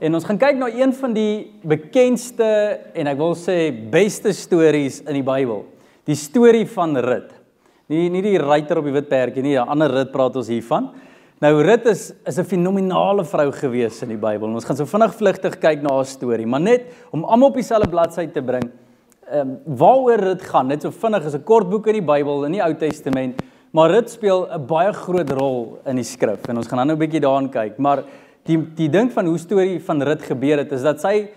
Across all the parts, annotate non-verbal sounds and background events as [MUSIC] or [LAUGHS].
en ons gaan kyk na een van die bekendste en ek wil sê beste stories in die Bybel. Die storie van Rut. Nie nie die ruiter op die wit perdjie nie, 'n ander Rut praat ons hiervan. Nou Rut is is 'n fenominale vrou gewees in die Bybel. Ons gaan so vinnig vlugtig kyk na haar storie, maar net om almal op dieselfde bladsy te bring. Ehm um, waaroor Rut gaan, net so vinnig is 'n kort boek in die Bybel in die Ou Testament, maar Rut speel 'n baie groot rol in die skrif en ons gaan nou 'n bietjie daaraan kyk, maar die die ding van hoe storie van Rut gebeur het is dat sy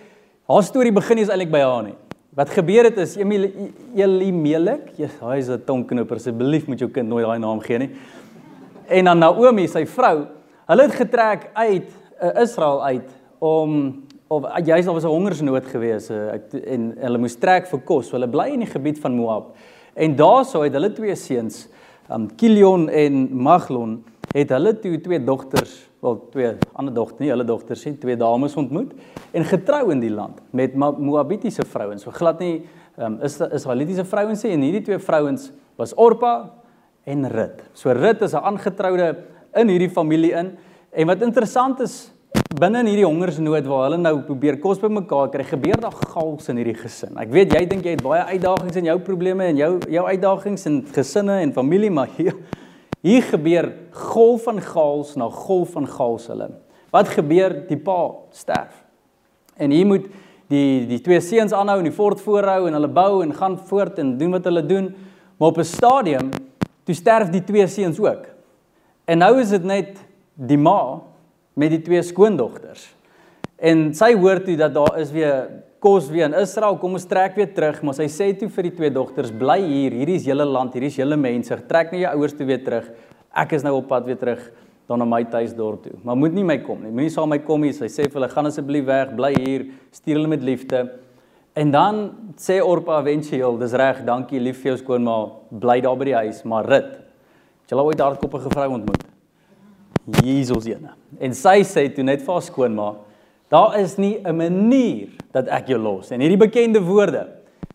haar storie begin nie is eintlik by haar nie. Wat gebeur het is Elimelek, ja, hy is 'n tongknoper, asseblief moet jou kind nooit daai naam gee nie en dan Naomi, sy vrou, hulle het getrek uit uh, Israel uit om of juist daar was 'n hongersnood gewees uh, en hulle moes trek vir kos. Hulle bly in die gebied van Moab. En daarso het hulle twee seuns, um Kilion en Maglon, het hulle toe twee dogters, wel twee ander dogters, nie hulle dogters nie, twee dames ontmoet en getrou in die land met Moabitiese vrouens. So glad nie um is Israelitiese vrouens nie en hierdie twee vrouens was Orpa en Rut. So Rut is 'n aangetroude in hierdie familie in. En wat interessant is binne in hierdie hongersnood waar hulle nou probeer kos bymekaar kry, gebeur daar gals in hierdie gesin. Ek weet jy dink jy het baie uitdagings in jou probleme en jou jou uitdagings in gesinne en familie, maar hier hier gebeur golf van gals na golf van gals hulle. Wat gebeur? Die pa sterf. En hier moet die die twee seuns aanhou en die fort voorhou en hulle bou en gaan voort en doen wat hulle doen. Maar op 'n stadium toe sterf die twee seuns ook. En nou is dit net die ma met die twee skoondogters. En sy hoor toe dat daar is weer kos weer in Israel, kom ons trek weer terug, maar sy sê toe vir die twee dogters, bly hier, hierdie is julle land, hierdie is julle mense, trek na jou ouers toe weer terug. Ek is nou op pad weer terug dan na my tuisdorp toe. Maar moet nie my kom nie. Moenie saam my kom nie. Sy sê vir hulle, gaan asseblief weg, bly hier, stuur hulle met liefde. En dan sê Orpa eventueel, dis reg, dankie lief vir jou skoonma, bly daar by die huis, maar rit. Het jy al ooit hardkoppige vrou ontmoet? Jesus ene. En sy sê toe net vir haar skoonma, daar is nie 'n manier dat ek jou los. En hierdie bekende woorde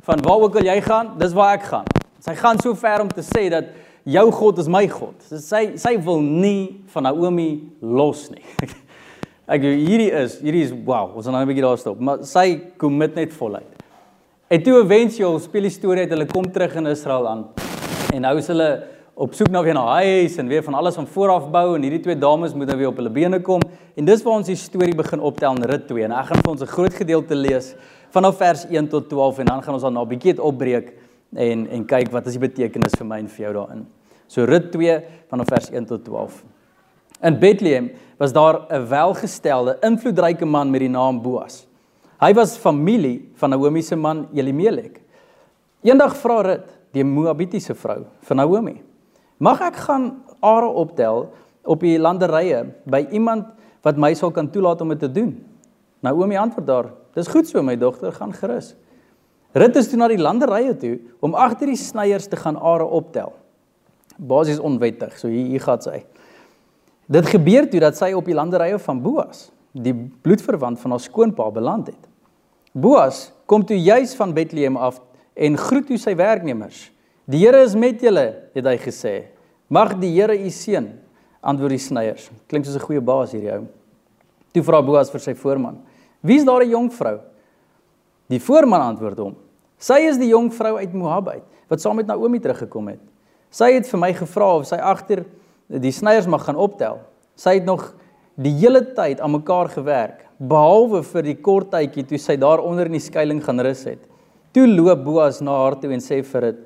van waar ook al jy gaan, dis waar ek gaan. Sy gaan so ver om te sê dat jou God is my God. Sy sy wil nie van Naomi los nie. [LAUGHS] Ek hierdie is, hierdie is wow, ons gaan nou 'n bietjie daar stop, maar sy commit net voluit. En toe eventueel speel die storie uit hulle kom terug in Israel aan. En nou is hulle op soek na weer na huis en weer van alles van voor af bou en hierdie twee dames moet nou weer op hulle bene kom. En dis waar ons die storie begin optel in Rut 2. En ek gaan vir ons 'n groot gedeelte lees vanaf vers 1 tot 12 en dan gaan ons dan na 'n bietjie opbreek en en kyk wat is die betekenis vir my en vir jou daarin. So Rut 2 vanaf vers 1 tot 12. In Bethlehem was daar 'n welgestelde, invloedryke man met die naam Boas. Hy was familie van Naomi se man Elimelek. Eendag vra Rut, die Moabitiese vrou, vir Naomi: "Mag ek gaan are optel op die landerye by iemand wat my sal kan toelaat om dit te doen?" Naomi antwoord daar: "Dis goed so, my dogter, gaan gerus." Rut is toe na die landerye toe om agter die snyers te gaan are optel. Basies onwettig, so hier hier gaan sy. Dit gebeur toe dat sy op die landerye van Boas, die bloedverwant van haar skoonpa beland het. Boas kom toe juis van Bethlehem af en groet toe sy werknemers. "Die Here is met julle," het hy gesê. "Mag die Here u seën," antwoord die sneiers. Klink soos 'n goeie baas hierdie ou. Toe vra Boas vir sy voorman: "Wie is daar 'n jong vrou?" Die voorman antwoord hom: "Sy is die jong vrou uit Moab uit wat saam met Naomi teruggekom het. Sy het vir my gevra of sy agter die sneiers mag gaan optel. Sy het nog die hele tyd aan mekaar gewerk, behalwe vir die kort tydjie toe sy daar onder in die skuilings gaan rus het. Toe loop Boas na haar toe en sê vir dit: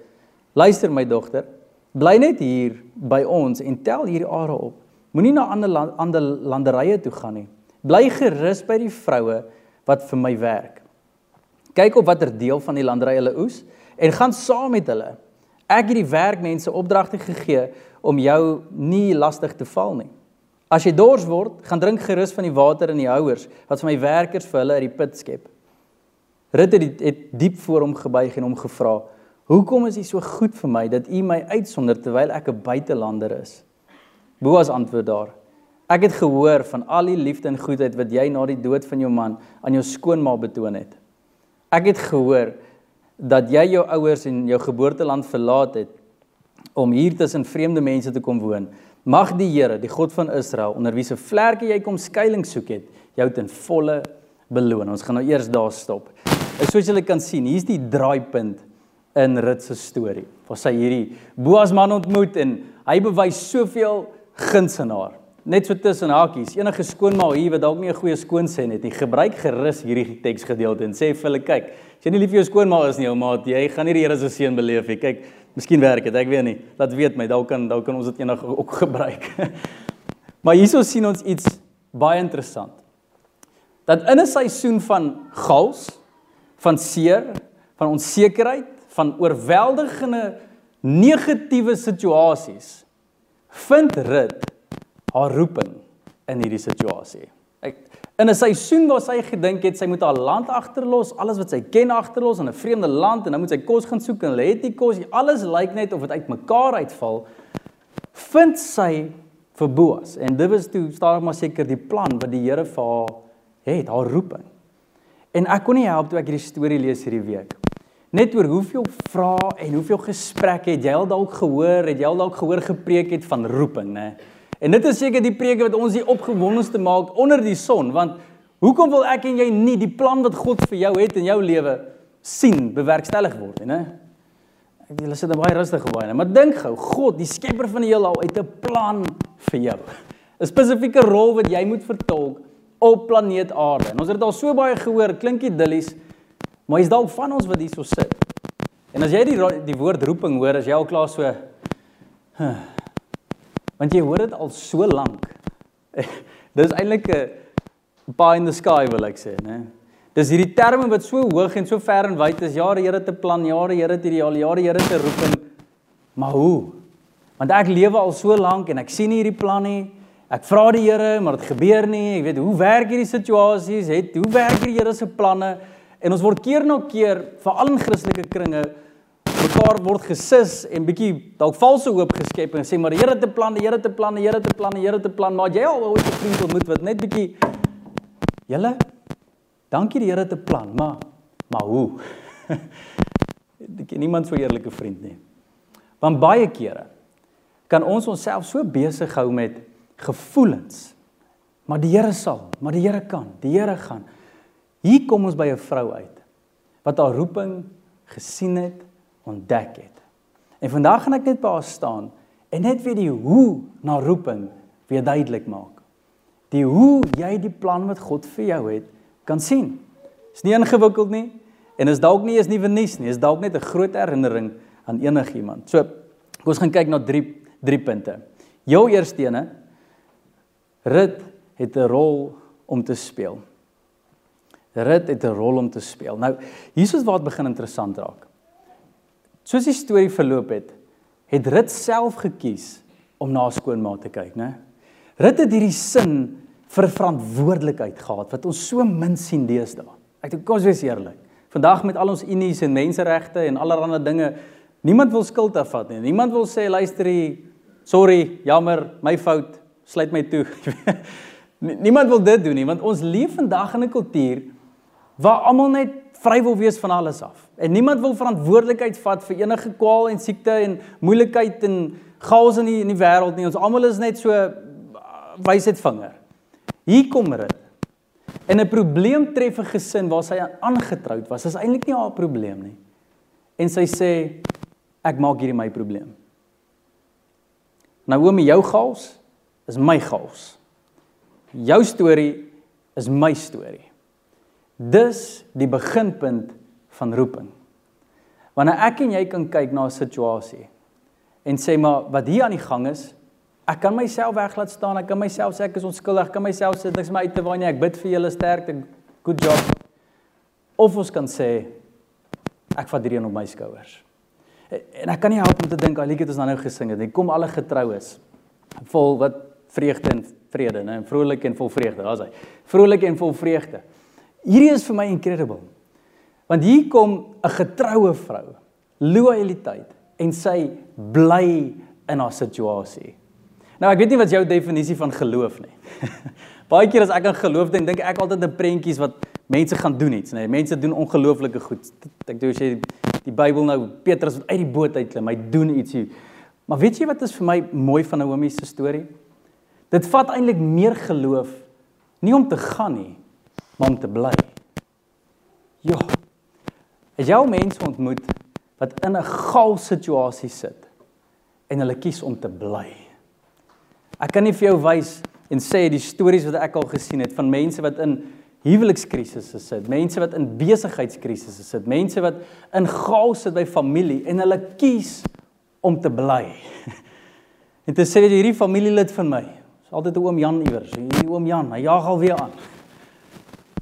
"Luister my dogter, bly net hier by ons en tel hierdie are op. Moenie na ander land, ander landerye toe gaan nie. Bly gerus by die vroue wat vir my werk. Kyk op watter deel van die landery hulle oes en gaan saam met hulle. Ek het die werkmense opdragte gegee om jou nie lastig te val nie. As jy dors word, gaan drink gerus van die water in die houers wat vir my werkers vir hulle uit die put skep. Rut het, die, het diep voor hom gebuig en hom gevra: "Hoekom is U so goed vir my dat U my uitsonder terwyl ek 'n buitelander is?" Boas antwoord daar: "Ek het gehoor van al die liefde en goedheid wat jy na die dood van jou man aan jou skoonma betoon het. Ek het gehoor dat jy jou ouers en jou geboorteland verlaat het om hier tussen vreemde mense te kom woon." Mag die Here, die God van Israel, onder wie se vlerke jy kom skuilings soek het, jou ten volle beloon. Ons gaan nou eers daar stop. Soos julle kan sien, hier's die draaipunt in Rut se storie. Waar sy hierdie Boas man ontmoet en hy bewys soveel guns aan haar. Net so tussen hakies, enige skoonma hier wat dalk nie 'n goeie skoonsin het nie, gebruik gerus hierdie teksgedeelte en sê vir hulle, kyk, as jy nie lief vir jou skoonma is nie, ou maat, jy gaan nie die Here se seën beleef nie. Kyk, miskien werk dit, ek weet nie. Laat weet my, dalk kan dalk kan ons dit eendag ook [LAUGHS] gebruik. maar hierso sien ons iets baie interessant. Dat in 'n seisoen van gals, van seer, van onsekerheid, van oorweldigende negatiewe situasies vind Rut haar roeping in hierdie situasie. Ek in 'n seisoen waar sy gedink het sy moet haar land agterlos, alles wat sy ken agterlos in 'n vreemde land en nou moet sy kos gaan soek en hulle het nie kos nie. Alles lyk net of dit uitmekaar uitval. Vind sy vir Boas en dit was toe stadig maar seker die plan wat die Here vir haar het, haar roeping. En ek kon nie help toe ek hierdie storie lees hierdie week. Net oor hoeveel vrae en hoeveel gesprekke het jy al dalk gehoor, het jy al dalk gehoor gepreek het van roeping, né? En dit is seker die preke wat ons die opgewondenste maak onder die son, want hoekom wil ek en jy nie die plan wat God vir jou het in jou lewe sien bewerkstellig word né? Ek julle sit baie rustig gewaai, maar dink gou, God, die skepper van die heelal, het 'n plan vir jou. 'n Spesifieke rol wat jy moet vertolk op planeet Aarde. En ons het al so baie gehoor, klink idillies, maar is dalk van ons wat hierso sit. En as jy die die woord roeping hoor, as jy al klaar so huh, Want jy hoor dit al so lank. [LAUGHS] Dis eintlik 'n pie in the sky wil ek sê, né? Dis hierdie terme wat so hoog en so ver en wyd is. Jare Here te plan, jare Here te ideaal, jare Here te roeping. Maar hoe? Want ek lewe al so lank en ek sien hierdie plan nie. Ek vra die Here, maar dit gebeur nie. Ek weet hoe werk hierdie situasies? Het hoe werk die Here se planne? En ons word keer na keer, veral in Christelike kringe, mekaar word gesis en bietjie dalk valse hoop geskep en sê maar die Here het 'n plan, die Here het 'n plan, die Here het 'n plan, die Here het 'n plan, maar jy al ooit 'n vriend ontmoet wat net bietjie Julle dankie die Here het 'n plan, maar maar hoe? Ek [LAUGHS] ken niemand so eerlike vriend nie. Want baie kere kan ons onsself so besig hou met gevoelens. Maar die Here sal, maar die Here kan, die Here gaan. Hier kom ons by 'n vrou uit wat haar roeping gesien het ontdek het. En vandag gaan ek net by haar staan en net weer die hoe na roeping weer duidelik maak. Die hoe jy die plan wat God vir jou het kan sien. Is nie ingewikkeld nie en is dalk nie eens nuwe nuus nie, is dalk net 'n groot herinnering aan enigiemand. So, ons gaan kyk na drie drie punte. Jou eerste ene Rut het 'n rol om te speel. Rut het 'n rol om te speel. Nou, hier is wat begin interessant raak. Soos die storie verloop het, het Rut self gekies om na skoonma te kyk, né? Rut het hierdie sin vir verantwoordelikheid gehad wat ons so min sien deesdae. Ek dink kom ons wees eerlik. Vandag met al ons unies en menseregte en allerlei dinge, niemand wil skuld afvat nie. Niemand wil sê luister hier, sorry, jammer, my fout, sluit my toe. [LAUGHS] niemand wil dit doen nie want ons leef vandag in 'n kultuur waar almal net vry wil wees van alles af. En niemand wil verantwoordelikheid vat vir enige kwaal en siekte en moeilikheid en chaos in die in die wêreld nie. Ons almal is net so uh, wysheid vinger. Hier kom dit. En 'n probleem tref 'n gesin waar sy aangetroud was. Dit is eintlik nie haar probleem nie. En sy sê ek maak hierdie my probleem. Naomi, jou chaos is my chaos. Jou storie is my storie. Dis die beginpunt van roeping. Wanneer ek en jy kan kyk na 'n situasie en sê maar wat hier aan die gang is, ek kan myself weglaat staan, ek kan myself sê ek is onskuldig, ek kan myself sê niks my uit te waai nie, ek bid vir julle sterkte, good job. Of ons kan sê ek vat hierdie op my skouers. En ek kan nie help om te dink al liedjie het ons nou gesing het. Ek kom alle getroues vol wat vreugde en vrede, né, en vrolik en vol vreugde. Daar's hy. Vrolik en vol vreugde. Hierdie is vir my incredible. Want hier kom 'n getroue vrou, loyaliteit en sy bly in haar situasie. Nou ek weet nie wat jou definisie van geloof nie. [LAUGHS] Baie keer as ek aan geloof dink, dink ek altyd aan prentjies wat mense gaan doen iets, nê. Mense doen ongelooflike goed. Ek dink jy die Bybel nou Petrus wat uit die boot uitklim, hy doen ietsie. Maar weet jy wat is vir my mooi van Naomi se storie? Dit vat eintlik meer geloof nie om te gaan nie, maar om te bly. Ja. As jy mense ontmoet wat in 'n gaal situasie sit en hulle kies om te bly. Ek kan nie vir jou wys en sê die stories wat ek al gesien het van mense wat in huwelikskrisisse sit, mense wat in besigheidskrisisse sit, mense wat in gaal sit by familie en hulle kies om te bly. [LAUGHS] En te sê hierdie familielid van my, is altyd 'n oom Jan iewers, hierdie oom Jan, hy jaag al weer aan.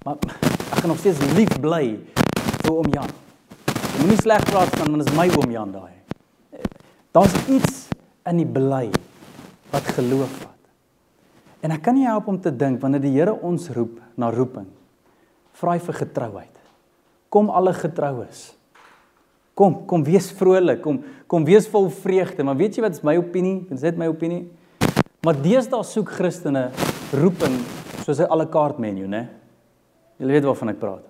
Maar ek kan nog steeds lief bly vir oom Jan. Moenie sleg praat van want is my oom Jan daai. Daar's iets in die bly wat geloof vat. En ek kan nie help om te dink wanneer die Here ons roep na roeping, vra hy vir getrouheid. Kom alle getroues. Kom, kom wees vrolik, kom kom wees vol vreugde, maar weet jy wat is my opinie? Dit is net my opinie. Maar deesdae soek Christene roeping soos 'n alle kaart menu, né? Jy weet waarvan ek praat.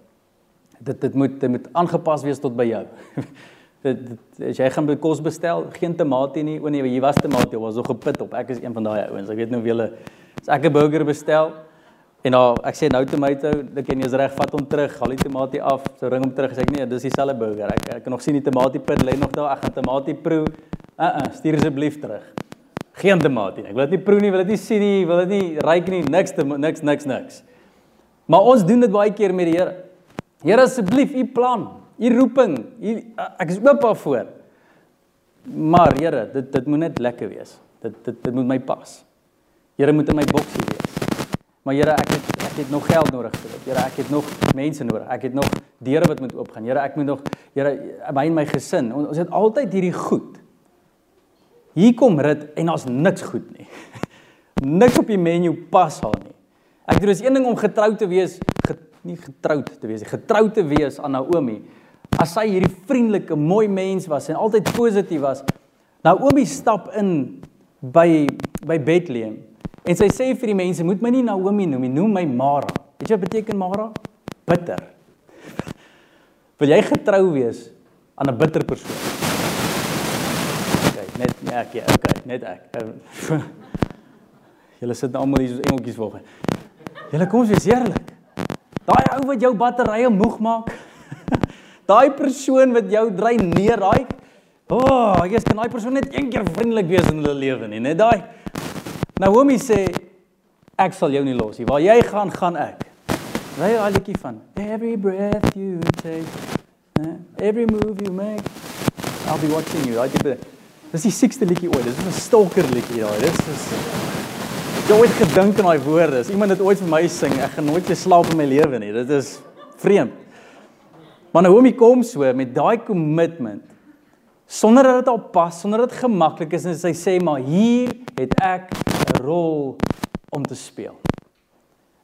Dit dit moet dit moet aangepas wees tot by jou. [LAUGHS] dit, dit as jy gaan by kos bestel, geen tamatie nie. O nee, hier was tamatie, was nog gepit op. Ek is een van daai ouens. Ek weet nou wie hulle as ek 'n burger bestel en nou ek sê nou tomato, dink jy nie is reg, vat hom terug, haal die tamatie af, so ring hom terug. Sê ek nee, dis dieselfde burger. Ek ek kan nog sien die tamatie pit lê nog daar. Ek gaan tamatie proe. Uh uh, stuur asseblief terug. Geen tamatie. Ek wil dit nie proe nie, wil dit nie sien nie, wil dit nie ruik nie, niks niks niks niks. Maar ons doen dit baie keer met die Here. Here asseblief, u plan, u roeping, u ek is oop daarvoor. Maar Here, dit dit moet net lekker wees. Dit dit dit moet my pas. Here moet in my boksie wees. Maar Here, ek het ek het nog geld nodig vir dit. Here, ek het nog mense nodig. Ek het nog deure wat moet oopgaan. Here, ek moet nog Here, my en my gesin. Ons het altyd hierdie goed. Hier kom rit en daar's niks goed nie. [LAUGHS] niks op die menu pas haar nie. Ek dink dis een ding om getrou te wees, get, nie getroud te wees, getrou te wees aan Naomi. As sy hierdie vriendelike, mooi mens was en altyd positief was. Naomi stap in by by Bethlehem En sy sê vir die mense, moet my nie Naomi noem nie, noem my Mara. Weet jy wat beteken Mara? Bitter. Wil jy getrou wees aan 'n bitter persoon? Okay, net ja, okay, net ek. [LAUGHS] Julle sit nou almal hier soos engeltjies volg. Julle kom wees eerlik. Daai ou wat jou batterye moeg maak. [LAUGHS] daai persoon wat jou dry neer, daai O, oh, ek is kan daai persoon net een keer vriendelik wees in hulle lewe nie, net daai Naomi sê ek sal jou nie los nie. Waar jy gaan, gaan ek. Ry al liedjie van Every breath you take, every move you make, I'll be watching you. Right? Dis die 6ste liedjie ooit. Dis 'n stalker liedjie daai. Dis is Jy het gedink aan daai woorde. As iemand dit ooit vir my sing, ek gaan nooit weer slaap in my lewe nie. Dit is vreemd. Maar Naomi kom so met daai commitment sonder dat dit op pas, sonder dat dit gemaklik is en sy sê maar hier het ek 'n rol om te speel.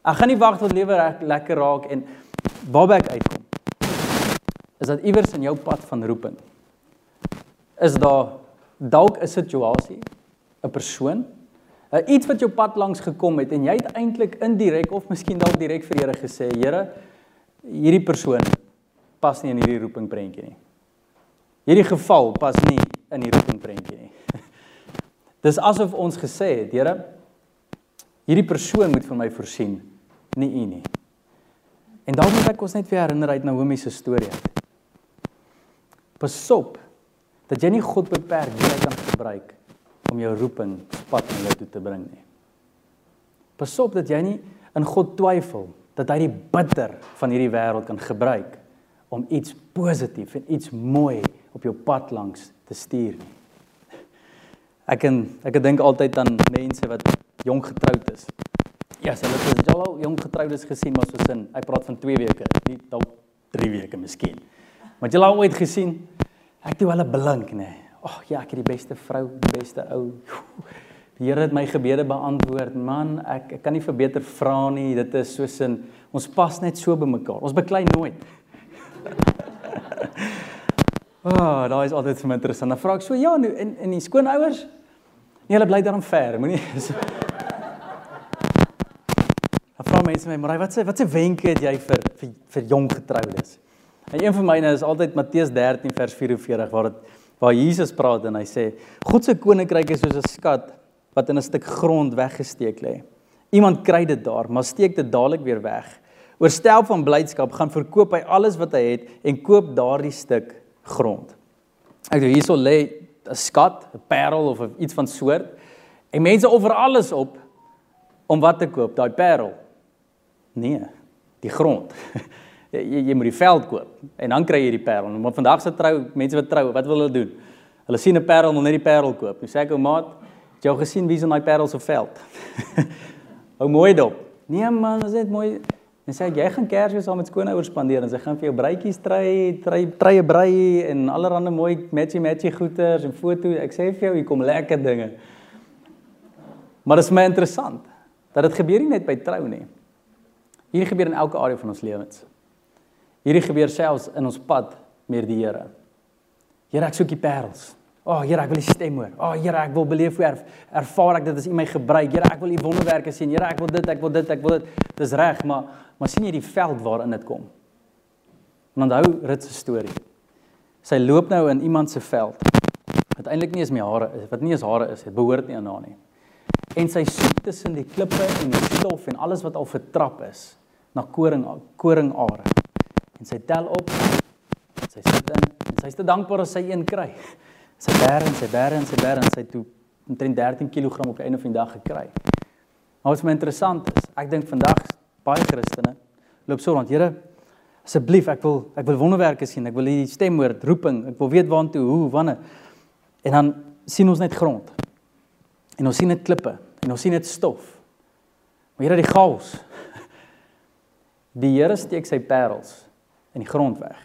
Ek gaan nie wag tot lewe lekker raak en waarby ek uitkom. Is dat iewers in jou pad van roeping is daar dalk 'n situasie, 'n persoon, iets wat jou pad langs gekom het en jy het eintlik indirek of miskien dalk direk vir Here gesê, Here, hierdie persoon pas nie in hierdie roeping prentjie nie. Hierdie geval pas nie in die roeping prentjie nie. [LAUGHS] Dis asof ons gesê het, Here, hierdie persoon moet vir my voorsien, nie U nie. En daarom moet ek ons net weer herinner uit Naomi se storie uit. Pasop dat jy nie God beperk jy kan gebruik om jou roeping pad na jou toe te bring nie. Pasop dat jy nie in God twyfel dat hy die bitter van hierdie wêreld kan gebruik om iets positief en iets mooi op jou pad langs te stuur nie. Ek en ek dink altyd aan mense wat jonk getroud is. Ja, yes, hulle het al jonk getroudes gesien maar soos in ek praat van 2 weke, nie dalk 3 weke miskien. Maar jy al ooit gesien ek toe hulle blink nê. Ag oh, ja, ek het die beste vrou, die beste ou. Die Here het my gebede beantwoord. Man, ek ek kan nie vir beter vra nie. Dit is soos in ons pas net so by mekaar. Ons beklei nooit. [LAUGHS] Ah, oh, daai is altyd vir my interessant. Dan vra ek so, ja, nou en en die skoonouers? Nee, hulle bly daarom ver, moenie. [LAUGHS] Dan vra mense my, "Maar wat sê wat se wenke het jy vir vir, vir jong getroudes?" En een van myne is altyd Matteus 13 vers 44 waar dit waar Jesus praat en hy sê, "God se koninkryk is soos 'n skat wat in 'n stuk grond weggesteek lê. Iemand kry dit daar, maar steek dit dadelik weer weg. Oorstel van blydskap gaan verkoop hy alles wat hy het en koop daardie stuk grond." Ek dink hierso lê 'n skat, 'n parel of iets van soort. En mense offer alles op om wat te koop, daai parel. Nee, die grond. [LAUGHS] jy jy moet die veld koop en dan kry jy die parel. Maar vandag se trou, mense wat trou, wat wil hulle doen? Hulle sien 'n parel, wil net die parel koop. Nou sê ek ou maat, het jy al gesien wie's in daai parel se veld? [LAUGHS] Hou mooi dop. Nee man, dit is net mooi. En sê jy gaan Kersfees saam met skoonouers spandeer en sy gaan vir jou bruitjies trei, trei treie brei en allerlei mooi matchy matchy goeders en foto. Ek sê vir jou, hier kom lekker dinge. Maar dit is my interessant dat dit gebeur nie net by trou nie. Hier gebeur in elke area van ons lewens. Hierdie gebeur selfs in ons pad met die Here. Here, ek soek die parels. O, oh, Here, ek wil U stem hoor. O, oh, Here, ek wil beleef hoe erf, ervaar ek dit as U my gebruik. Here, ek wil U wonderwerke sien. Here, ek wil dit, ek wil dit, ek wil dit. Dis reg, maar maar sien jy die veld waarin dit kom? En onthou Rut se storie. Sy loop nou in iemand se veld. Wat eintlik nie eens my hare is, wat nie eens hare is, dit behoort nie aan haar nie. En sy soek tussen die klippe en die stof en alles wat al vertrap is na koring koringare en sy tel op. Sy sit in en sy is te dankbaar as sy een kry. Sy bær en sy bær en sy bær en sy toe omtrent 13 kg op die einde van die dag gekry. Maar wat my interessant is, ek dink vandag baie Christene loop so rond, Here, asseblief, ek wil ek wil wonderwerke sien, ek wil die stem hoor, roeping, ek wil weet waantoe, hoe, wanneer. En dan sien ons net grond. En ons sien net klippe en ons sien net stof. Maar Here, die chaos. Die Here steek sy parels in die grond weg.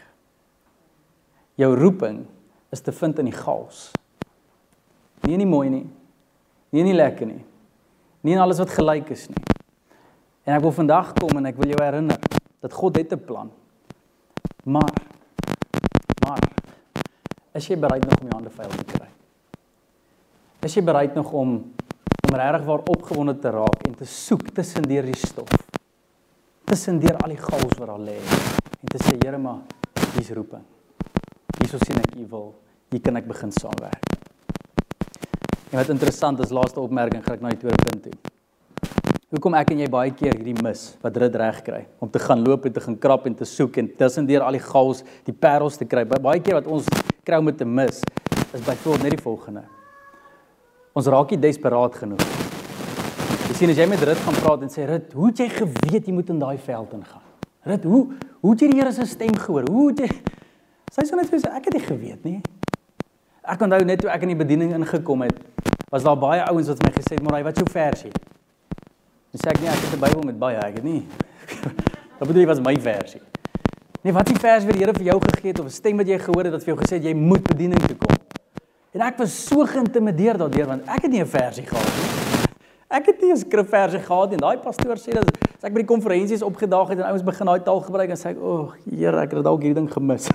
Jou roeping is te vind in die chaos. Nie in die mooi nie. Nie in die lekker nie. Nie in alles wat gelyk is nie. En ek wil vandag kom en ek wil jou herinner dat God het 'n plan. Maar maar is jy bereid nog om jou hande vuil te kry? Is jy bereid nog om om regtig waar opgewonde te raak en te soek tussen deur die stof? Tussen deur al die chaos wat daar lê en te sê Here maar hier's roeping. Hierso sien ek u wil. Hier kan ek begin saamwerk. En wat interessant is laaste opmerking gaan ek na die tweede punt toe. Hoekom ek en jy baie keer hierdie mis wat rit reg kry om te gaan loop en te gaan krap en te soek en tussen deur al die chaos die parels te kry. Baie keer wat ons kry om te mis is byvoorbeeld net die volgende. Ons raak nie desperaat genoeg. Jy sien as jy met Rit gaan praat en sê Rit, hoe het jy geweet jy moet in daai veld ingaan? Rit, hoe hoe het jy die Here se stem gehoor? Hoe het jy Sy sê net vir ek het nie geweet nie. Ek onthou net toe ek in die bediening ingekom het, was daar baie ouens wat my gesê het, "Maar wat jou versie?" En sê ek nee, ek het 'n Bybel met baie, ek het nie. [LAUGHS] Wat bedoel jy was my versie? Nee, wat die vers wat die Here vir jou gegee het of 'n stem wat jy gehoor het wat vir jou gesê het jy moet bediening toe kom. En ek was so geïntimideer daardeur want ek het nie 'n versie gehad nie. Ek het nie 'n skrifversie gehad nie. Daai pastoor sê dat as ek by die konferensies opgedaag het en ouens begin daai taal gebruik en sê ek, "O, oh, Here, ek het dalk hierdie ding gemis."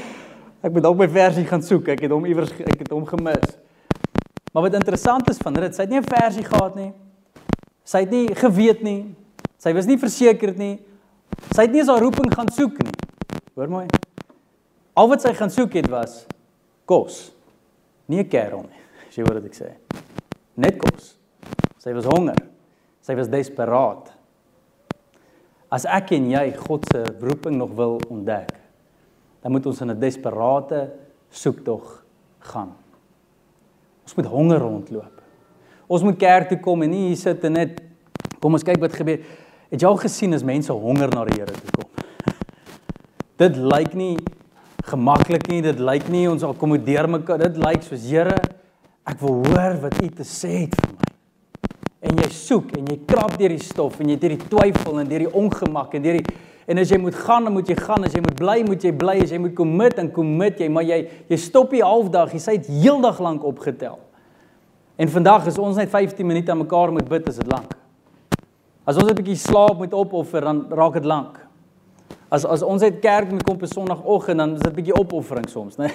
[LAUGHS] ek moet dalk my versie gaan soek. Ek het hom iewers ek het hom gemis. Maar wat interessant is van dit, sy het nie 'n versie gehad nie. Sy het nie geweet nie. Sy was nie versekerd nie. Sy het nie eens haar roeping gaan soek nie. Hoor mooi. Al wat sy gaan soek het was kos. Nie 'n kerel nie. [LAUGHS] As jy hoor wat ek sê. Net kos. Sy was honger. Sy was desperaat. As ek en jy God se roeping nog wil ontdek, dan moet ons in 'n desperate soektog gaan. Ons moet honger rondloop. Ons moet kerk toe kom en nie hier sit en net kom ons kyk wat gebeur. Het jy al gesien as mense honger na die Here toe kom? [LAUGHS] Dit lyk nie gemaklik nie, dit lyk nie ons akkommodeer mekaar. Dit lyk soos Here, ek wil hoor wat U te sê het vir my en jy soek en jy krap deur die stof en jy deur die twyfel en deur die ongemak en deur die en as jy moet gaan dan moet jy gaan as jy moet bly moet jy bly as jy moet commit en commit jy maar jy jy stop die halfdag jy sê dit heeldag lank opgetel en vandag is ons net 15 minute aan mekaar moet bid is dit lank as ons 'n bietjie slaap moet opoffer dan raak dit lank As as ons uit kerk moet kom op Sondagoggend dan is dit 'n bietjie opoffering soms, né? Nee?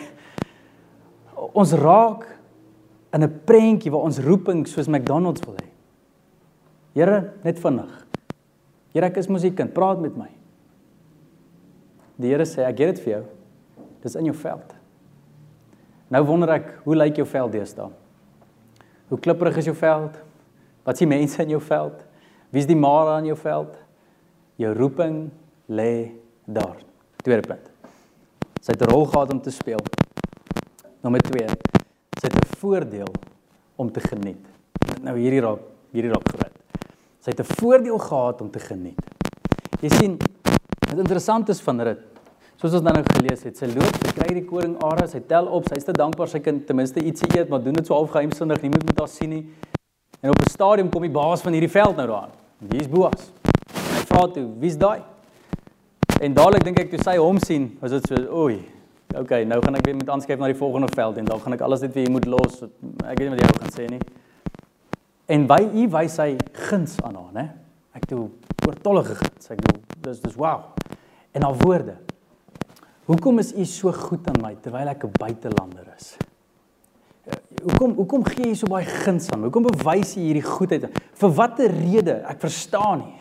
[LAUGHS] Ons raak in 'n prentjie waar ons roeping soos McDonald's wil hê. Here, net vinnig. Here, ek is mos u kind, praat met my. Die Here sê, ek gee dit vir jou. Dis in jou veld. Nou wonder ek, hoe lyk jou veld deesdae? Hoe klipperig is jou veld? Wat sien mense in jou veld? Wie's die mare aan jou veld? Jou roeping lê daar. Tweede punt. Sy het 'n rol gehad om te speel. Nommer 2. Sy het 'n voordeel om te geniet. Nou hierdie raak hierdie raak groot. Sy het 'n voordeel gehad om te geniet. Jy sien, wat interessant is van Rut, soos ons dan nou gelees het, sy loop, sy kry die koring Ara, sy tel op, sy is te dankbaar sy kan ten minste ietsie eet, maar doen dit so half geheimsinnig, niemand moet haar sien nie. En op 'n stadium kom die baas van hierdie veld nou daar. Wie's Boas? Hy vra toe, "Wie's daai?" En dadelik dink ek toe sy hom sien, was dit so, "Oei, okay, nou gaan ek weer met aanskryf na die volgende veld en dan gaan ek alles net weer moet los. Ek weet nie wat jy gaan sê nie." En by u wys hy guns aan haar, né? Ek toe oortollige guns. Ek bedoel, dis dis wow. En haar woorde. Hoekom is u so goed aan my terwyl ek 'n buitelander is? Hoekom hoekom gee jy so baie guns aan my? Hoekom bewys jy hierdie goedheid? Vir watter rede? Ek verstaan nie.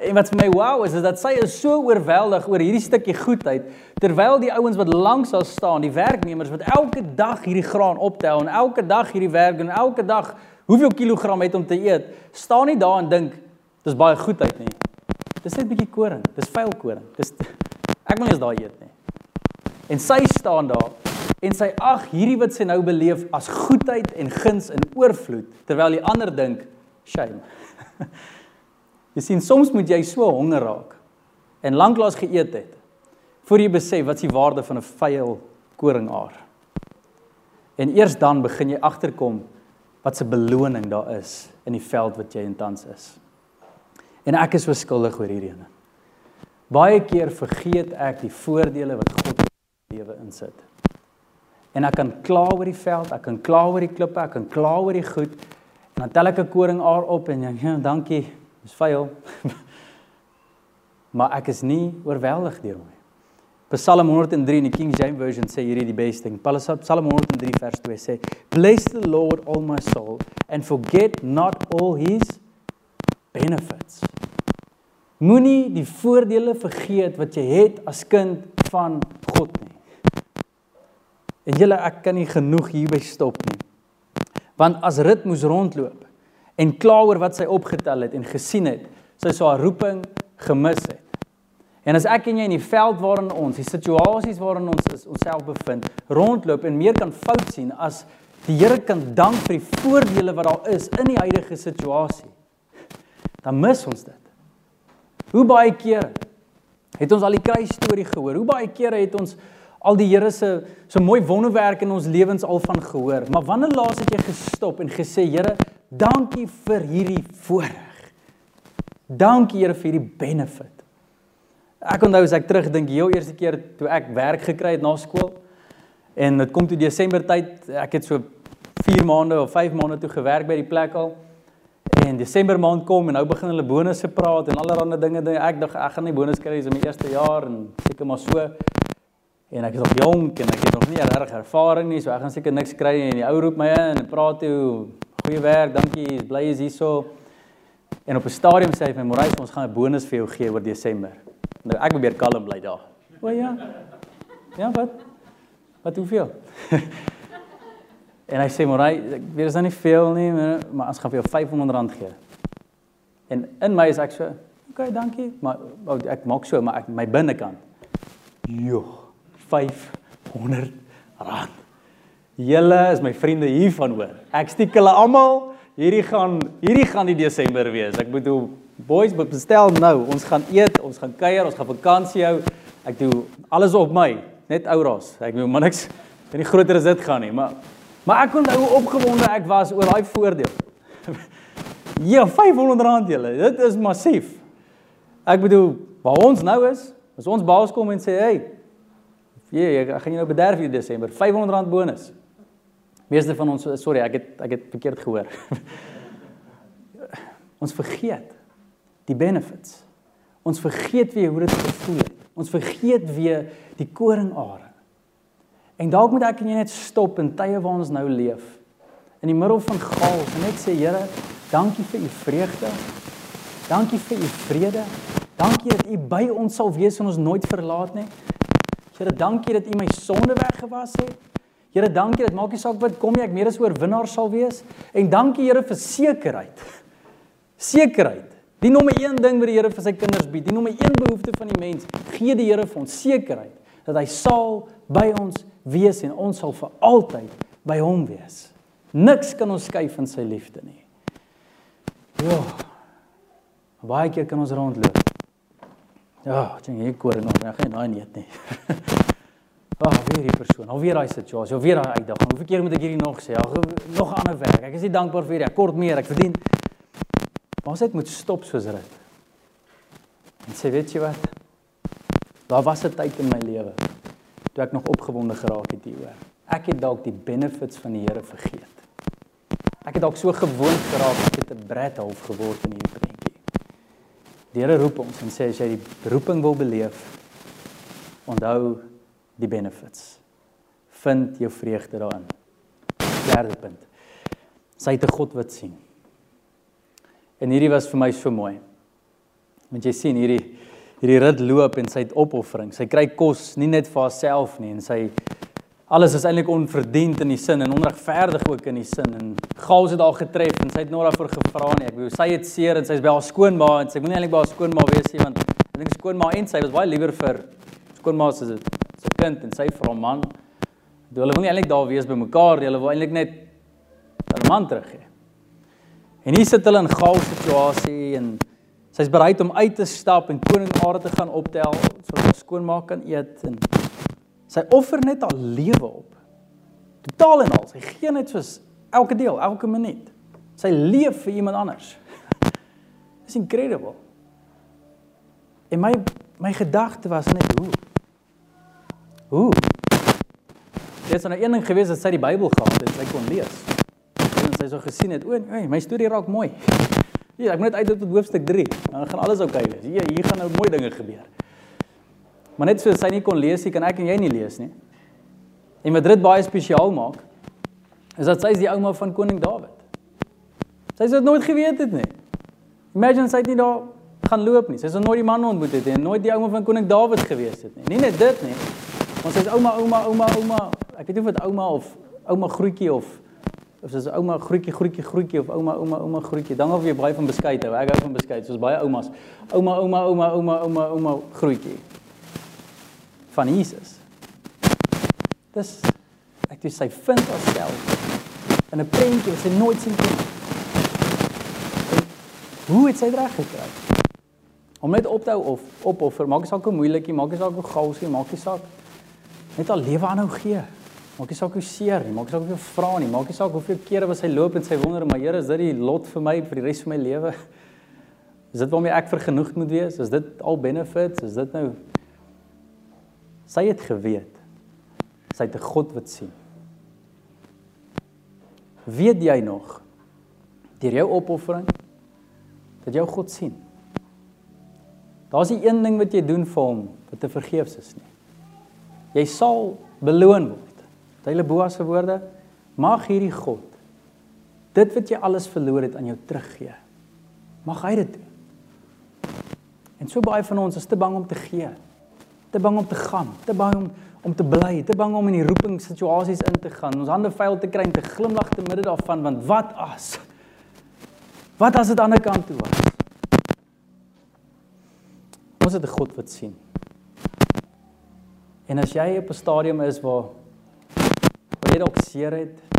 En wat vir my wow is is dat sy is so oorweldig oor hierdie stukkie goedheid terwyl die ouens wat langs haar staan, die werknemers wat elke dag hierdie graan optel en elke dag hierdie werk doen, elke dag hoeveel kilogram het om te eet, staan nie daar en dink dis baie goedheid nie. Dis net 'n bietjie koring, dis vuil koring. Dis [LAUGHS] ek wil nie eens daai eet nie. En sy staan daar en sy ag hierdie wat sy nou beleef as goedheid en guns in oorvloed terwyl die ander dink shame. [LAUGHS] jy sien soms moet jy so honger raak en lanklaas geëet het voor jy besef wat die waarde van 'n vuil koringaar. En eers dan begin jy agterkom wat se beloning daar is in die veld wat jy intans is. En ek is so skuldig oor hierdie ene. Baie keer vergeet ek die voordele wat God in my lewe insit en ek kan kla oor die veld, ek kan kla oor die klippe, ek kan kla oor die goed en dan tel ek 'n koringaar op en ja dankie, dis vuil. [LAUGHS] maar ek is nie oorweldig deur hom nie. Psalm 103 in die King James version sê hierdie die beste ding. Psalm 103 vers 2 sê, "Bless the Lord, all my soul, and forget not all his benefits." Moenie die voordele vergeet wat jy het as kind van God nie. En julle ek kan nie genoeg hierby stop nie. Want as Rut moes rondloop en kla oor wat sy opgetel het en gesien het, sy sou haar roeping gemis het. En as ek en jy in die veld waarin ons, die situasies waarin ons is, onsself bevind, rondloop en meer kan fout sien as die Here kan dank vir die voordele wat daar is in die huidige situasie, dan mis ons dit. Hoe baie kere het ons al die kruis storie gehoor? Hoe baie kere het ons al die Here se so mooi wonderwerk in ons lewens al van gehoor. Maar wanneer laas het jy gestop en gesê Here, dankie vir hierdie voorreg. Dankie Here vir hierdie benefit. Ek onthou as ek terugdink, die heel eerste keer toe ek werk gekry het na skool en dit kom toe Desember tyd, ek het so 4 maande of 5 maande toe gewerk by die plek al. En Desember maand kom en nou begin hulle bonusse praat en allerlei dinge. Ek dink ek gaan nie bonus kry in my eerste jaar en seker maar so en ek is nog jonk en ek het nog nie regtig ervaring nie, so ek gaan seker niks kry. En die ou roep my in en praat toe, "Goeie werk, dankie, bly is hierso." En op 'n stadium sê hy vir my, "Morais, ons gaan 'n bonus vir jou gee oor Desember." Nou ek probeer kalm bly daar. O ja. Ja, wat? Wat hoeveel? [LAUGHS] en hy sê, "Morais, ek weet is nou nie veel nie, maar ons gaan vir jou R500 gee." En in my is ek so, "Oké, okay, dankie." Maar ek maak so, maar ek my binnekant. Joh. 500 rand. Julle is my vriende hiervan hoor. Ek stiek hulle almal. Hierdie gaan hierdie gaan die Desember wees. Ek bedoel boys bestel nou. Ons gaan eet, ons gaan kuier, ons gaan vakansie hou. Ek doen alles op my, net ouras. Ek bedoel maar niks en nie groter as dit gaan nie, maar maar ek onthou hoe opgewonde ek was oor daai voordeel. [LAUGHS] ja, 500 rand julle. Dit is massief. Ek bedoel waar ons nou is, as ons baas kom en sê, "Hey, Ja, ek gaan jou nou bederf hier Desember. R500 bonus. Meeste van ons sorry, ek het ek het verkeerd gehoor. [LAUGHS] ons vergeet die benefits. Ons vergeet weer hoe dit gevoel het. Ons vergeet weer die koringare. En dalk moet ek en jy net stop in tye waar ons nou leef. In die middel van chaos en net sê Here, dankie vir u vreugde. Dankie vir u vrede. Dankie dat u by ons sal wees en ons nooit verlaat nie. Here, dankie dat u my sonde weggewas het. Here, dankie dat maak nie saak wat kom nie, ek meer as oorwinnaar sal wees. En dankie Here vir sekerheid. Sekerheid. Die nommer 1 ding wat die Here vir sy kinders bied, die nommer 1 behoefte van die mens, gee die Here vir ons sekerheid dat hy sal by ons wees en ons sal vir altyd by hom wees. Niks kan ons skei van sy liefde nie. Ja. Baie keer kan ons rondloop. Ja, ek dink hier koring nog, ek gaan nie net nie. Ag, weer die persoon, alweer daai situasie, alweer daai uitdaging. Hoeveel keer moet ek hierdie nog sê? Ag, nog ander werk. Ek is nie dankbaar vir hierdie. Ek kort meer, ek verdien. Maar ons het moet stop soos dit. En sê, weet jy wat? Daar was 'n tyd in my lewe toe ek nog opgewonde geraak het hieroor. Ek het dalk die benefits van die Here vergeet. Ek het dalk so gewoond geraak ek het 'n brat half geword in hierdie prentjie. Die Here roep ons en sê as jy die roeping wil beleef, onthou die benefits. Vind jou vreugde daarin. Derde punt. Sy het 'n God wat sien. En hierdie was vir my so mooi. Want jy sien hierdie hierdie rit loop en sy het opoffering. Sy kry kos nie net vir haarself nie en sy alles is eintlik onverdiend in die sin en onregverdig ook in die sin en gaals het haar getref en sy het nog daarvoor gevra nie. Ek bedoel sy het seer en sy's by haar skoonma en sy moenie eintlik by haar skoonma wees nie want ek dink skoonma en sy was baie liewer vir skoonma se se kind en sy vir haar man. Hulle wil nie eintlik daar wees by mekaar nie. Hulle wil eintlik net hulle man terug hê. En hier sit hulle in gaal situasie en sy's bereid om uit te stap en koning Aarde te gaan optel sodat haar skoonmaak kan eet en sy offer net haar lewe op. Totaal en al. Sy gee net soos elke deel, elke minuut. Sy leef vir iemand anders. [LAUGHS] Dis incredible. En my my gedagte was net hoe Hoe? Dit is nou een ding gewees dat sy die Bybel gehad het, sy kon lees sy so gesien het, o, hey, my storie raak mooi. [LAUGHS] Ja, ek moet net uit tot hoofstuk 3. Dan gaan alles oukei okay wees. Hier hier gaan nou mooi dinge gebeur. Maar net so sy nie kon lees nie, kan ek en jy nie lees nie. En wat dit baie spesiaal maak, is dat sy is die ouma van koning Dawid. Sy het dit nooit geweet het nie. Imagine sy het nie daar gaan loop nie. Sy het nooit die man ontmoet het en nooit die ouma van koning Dawid gewees het nie. Nie net dit nie. Ons sê ouma, ouma, ouma, ouma. Ek weet nie of dit ouma of ouma groetjie of of soos ouma groetjie groetjie groetjie of ouma ouma ouma groetjie dan of jy baie van beskuit hou ek hou van beskuit soos baie oumas. Ouma ouma ouma ouma ouma ouma groetjie. Van Jesus. Dis ek dis sy vind haarself in 'n prentjie wat sy nooit sien kom hoe het sy dit reg gekry? Om net op te hou of opoffer maak nie saak hoe moeilikie maak nie saak hoe gausie maak nie saak. Net haar lewe aanhou gee Maak nie saak hoe seer nie, maak nie saak hoeveel vra nie, maak nie saak hoeveel kere was hy loop en sy wonder, maar Here, is dit die lot vir my vir die res van my lewe? [LAUGHS] Is dit waarmee ek vergenoegd moet wees? Is dit al benefits? Is dit nou Sy het geweet. Sy het 'n God wat sien. Weet jy nog deur jou opoffering dat jou God sien? Daar's nie een ding wat jy doen vir hom wat te vergeefs is nie. Jy sal beloon word. Tyle Boas se woorde: Mag hierdie God dit wat jy alles verloor het aan jou teruggee. Mag hy dit doen. En so baie van ons is te bang om te gee. Te bang om te gaan, te bang om om te bly, te bang om in die roeping situasies in te gaan, ons hande vuil te kry en te glimlag te midde daarvan want wat as? Wat as dit aan die ander kant toe was? Ons het 'n God wat sien. En as jy op 'n stadium is waar jy dalk seer het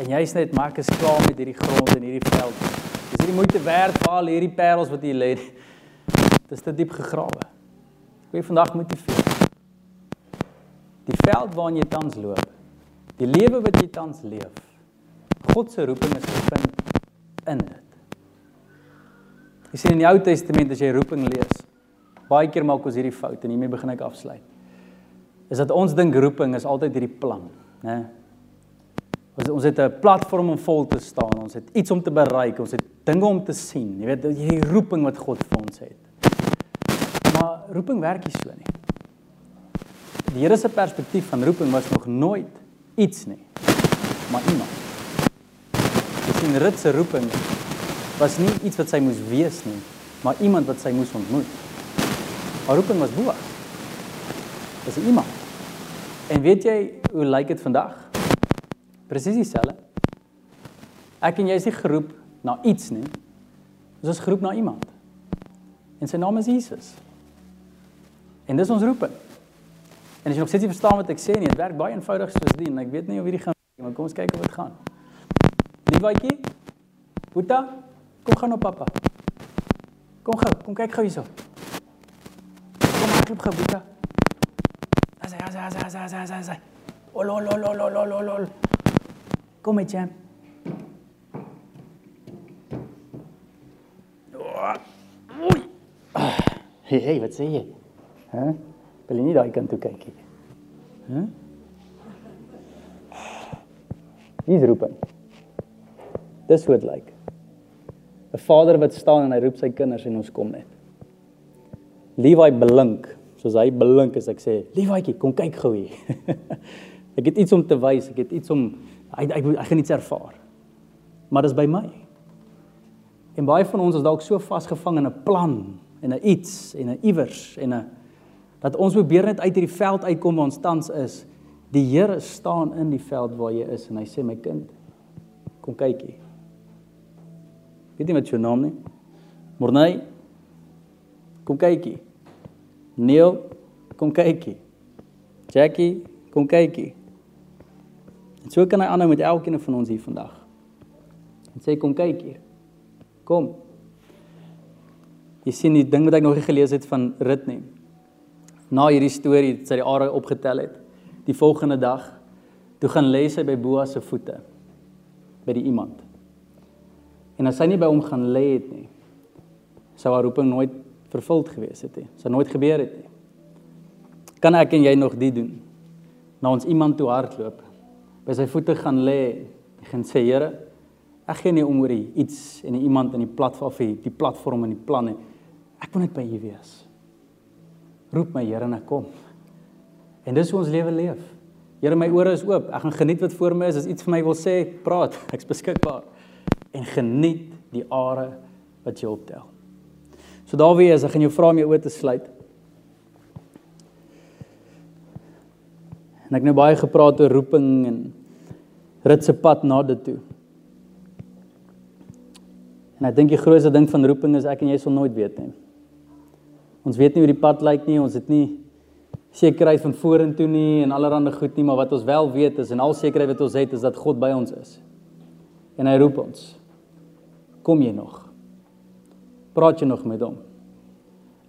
en jy's net maar ek is klaar met hierdie grond en hierdie veld. Dis nie moeite werd vir al hierdie parels wat hier lê. Dis te diep gegrawe. Ek wil vandag motiveer. Die veld waarin jy tans loop, die lewe wat jy tans leef. God se roeping is gevind in dit. Jy sien in die Ou Testament as jy roeping lees, baie keer maak ons hierdie fout en hiermee begin ek afsluit. Is dat ons dink roeping is altyd hierdie plan né? Ons ons het 'n platform om vol te staan. Ons het iets om te bereik. Ons het dinge om te sien. Jy weet, hierdie roeping wat God vir ons het. Maar roeping werk nie so nie. Die Here se perspektief van roeping was nog nooit iets nie, maar iemand. Jy sien Rut se roeping was nie iets wat sy moes wees nie, maar iemand wat sy moes ontmoet. Haar roeping was Boas. Dis iemand. En weet jy hoe lyk dit vandag? Presies dieselfde. Ek en jy is nie geroep na iets nie. Ons is geroep na iemand. En sy naam is Jesus. En dis ons roeping. En as jy nog steeds nie verstaan wat ek sê nie, dit werk baie eenvoudig soos dit en ek weet nie of hierdie gaan maar kom ons kyk of dit gaan. Liewaatjie? Boeta, kom gaan op pappa. Kom gou, kom kyk gou hierso. Kom hardloop gou, Boeta. As as as as as as as. Oh lo lo lo lo lo lo lo. Kom met jam. Oei. Hey, hey, wat sê jy? Hæ? Wil jy nie daai kant toe kyk nie? Hæ? Wie roep hy? Dis hoe dit lyk. 'n Vader wat staan en hy roep sy kinders en ons kom net. Levi blink, soos hy blink as ek sê, "Levietjie, kom kyk gou hier." [LAUGHS] ek het iets om te wys, ek het iets om hy hy, hy gaan iets ervaar. Maar dis by my. En baie van ons is dalk so vasgevang in 'n plan en 'n iets en 'n iewers en 'n dat ons probeer net uit hierdie veld uitkom waar ons tans is. Die Here staan in die veld waar jy is en hy sê my kind, kom kyk hier. Weet jy wat jou naam is? Morney. Kom kyk hier. Neil, kom kyk hier. Jackie, kom kyk hier. En so kan hy aanhou met elkeen van ons hier vandag. En sê kom kyk hier. Kom. Jy sien die ding wat ek nog nie gelees het van Rut nie. Na hierdie storie wat sy die are opgetel het, die volgende dag toe gaan lê sy by Boas se voete by die iemand. En as sy nie by hom gaan lê het nie, sou haar roeping nooit vervuld gewees het nie. Sou nooit gebeur het nie. Kan ek en jy nog dit doen? Na ons iemand toe hardloop, by sy voete gaan lê en gaan sê Here, ek gee nie om oor iets en iemand in die platform vir die platform en die planne. Ek wil net by U wees. Roep my Here en ek kom. En dis hoe ons lewe leef. Here my ore is oop. Ek gaan geniet wat voor my is. As iets vir my wil sê, praat. [LAUGHS] Ek's beskikbaar. En geniet die are wat jy optel. So daar wie is, ek gaan jou vra om jou oë te sluit. En ek nou baie gepraat oor roeping en ritse pad na dit toe. En ek dink die grootste ding van roeping is ek en jy sal nooit weet nie. Ons weet nie hoe die pad lyk nie, ons het nie sekerheid van vorentoe nie en allerlei goed nie, maar wat ons wel weet is en al sekerheid wat ons het is dat God by ons is. En hy roep ons. Kom jy nog? Praat jy nog met hom?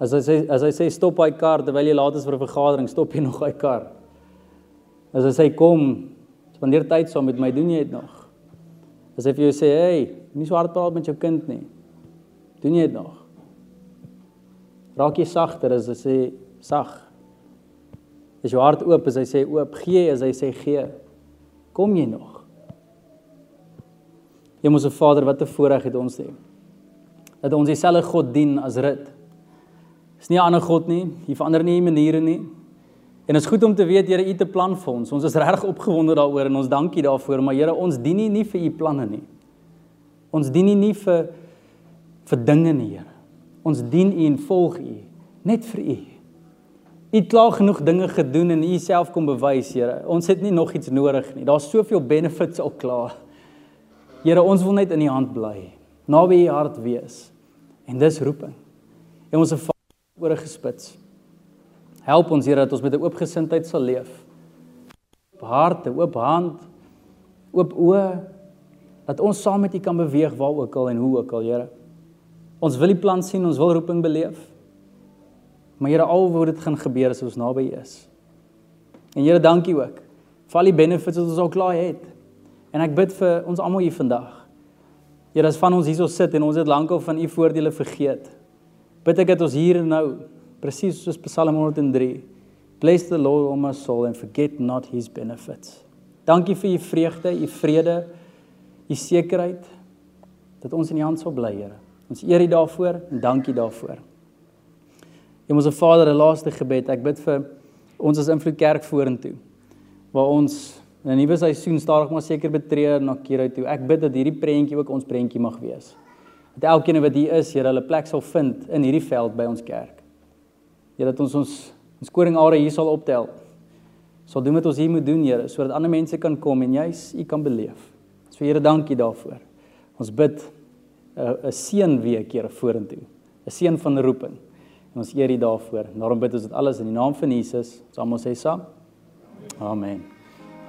As hy sê as hy sê stop hy kar terwyl jy laat is vir 'n vergadering, stop jy [LAUGHS] nog hy kar. As hy sê kom, spandeer tyd saam met my, doen jy dit nog? As hy vir jou sê, "Hey, nie so hard praat met jou kind nie." Doen jy dit nog? Raak jy sagter as hy sê sag? Is jou hart oop as hy sê oop? Gee as hy sê gee? Kom jy nog? Hemelse Vader, wat 'n voorreg het ons hê. Dat ons dieselfde God dien as Rut. Is nie 'n ander God nie. Hy verander nie maniere nie. En dit is goed om te weet Here, U 'n plan vir ons. Ons is reg opgewonde daaroor en ons dankie daarvoor, maar Here, ons dien nie, nie vir U planne nie. Ons dien nie, nie vir vir dinge nie, Here. Ons dien U en volg U net vir U. U het klaar genoeg dinge gedoen en U self kom bewys, Here. Ons het nie nog iets nodig nie. Daar's soveel benefits al klaar. Here, ons wil net in U hand bly. Naby U hart wees. En dis roeping. En ons het oor gespits. Help ons Here dat ons met 'n oop gesindheid sal leef. Oop harte, oop hand, oop oë dat ons saam met U kan beweeg waar ook al en hoe ook al, Here. Ons wil die plan sien, ons wil roeping beleef. Maar Here, al wat dit gaan gebeur as ons naby U is. En Here, dankie ook vir al die benefits wat ons al klaar het. En ek bid vir ons almal hier vandag. Here, as van ons hierso sit en ons het lankal van U voordele vergeet. Bid ek dat ons hier en nou presies soos Psalm 103 Bless the Lord, O my soul, and forget not his benefits. Dankie vir u vreugde, u vrede, u sekerheid dat ons in u hand sal bly, Here. Ons eer u daarvoor en dankie daarvoor. Hemelse Vader, 'n laaste gebed. Ek bid vir ons as Invloed Kerk vorentoe waar ons 'n nuwe seisoen stadig maar seker betree na Kira toe. Ek bid dat hierdie prentjie ook ons prentjie mag wees. Dat elkeen wat hier is, Here, hulle plek sal vind in hierdie veld by ons kerk. Here, dat ons ons ons koringare hier sal optel. Sal doen wat ons hier moet doen, Here, sodat ander mense kan kom en jy's u kan beleef. So Here, dankie daarvoor. Ons bid 'n 'n seën week, Here, vorentoe. 'n Seën van roeping. En ons eer U daarvoor. Daarom bid ons dit alles in die naam van Jesus. Ons almal sê saam. Amen.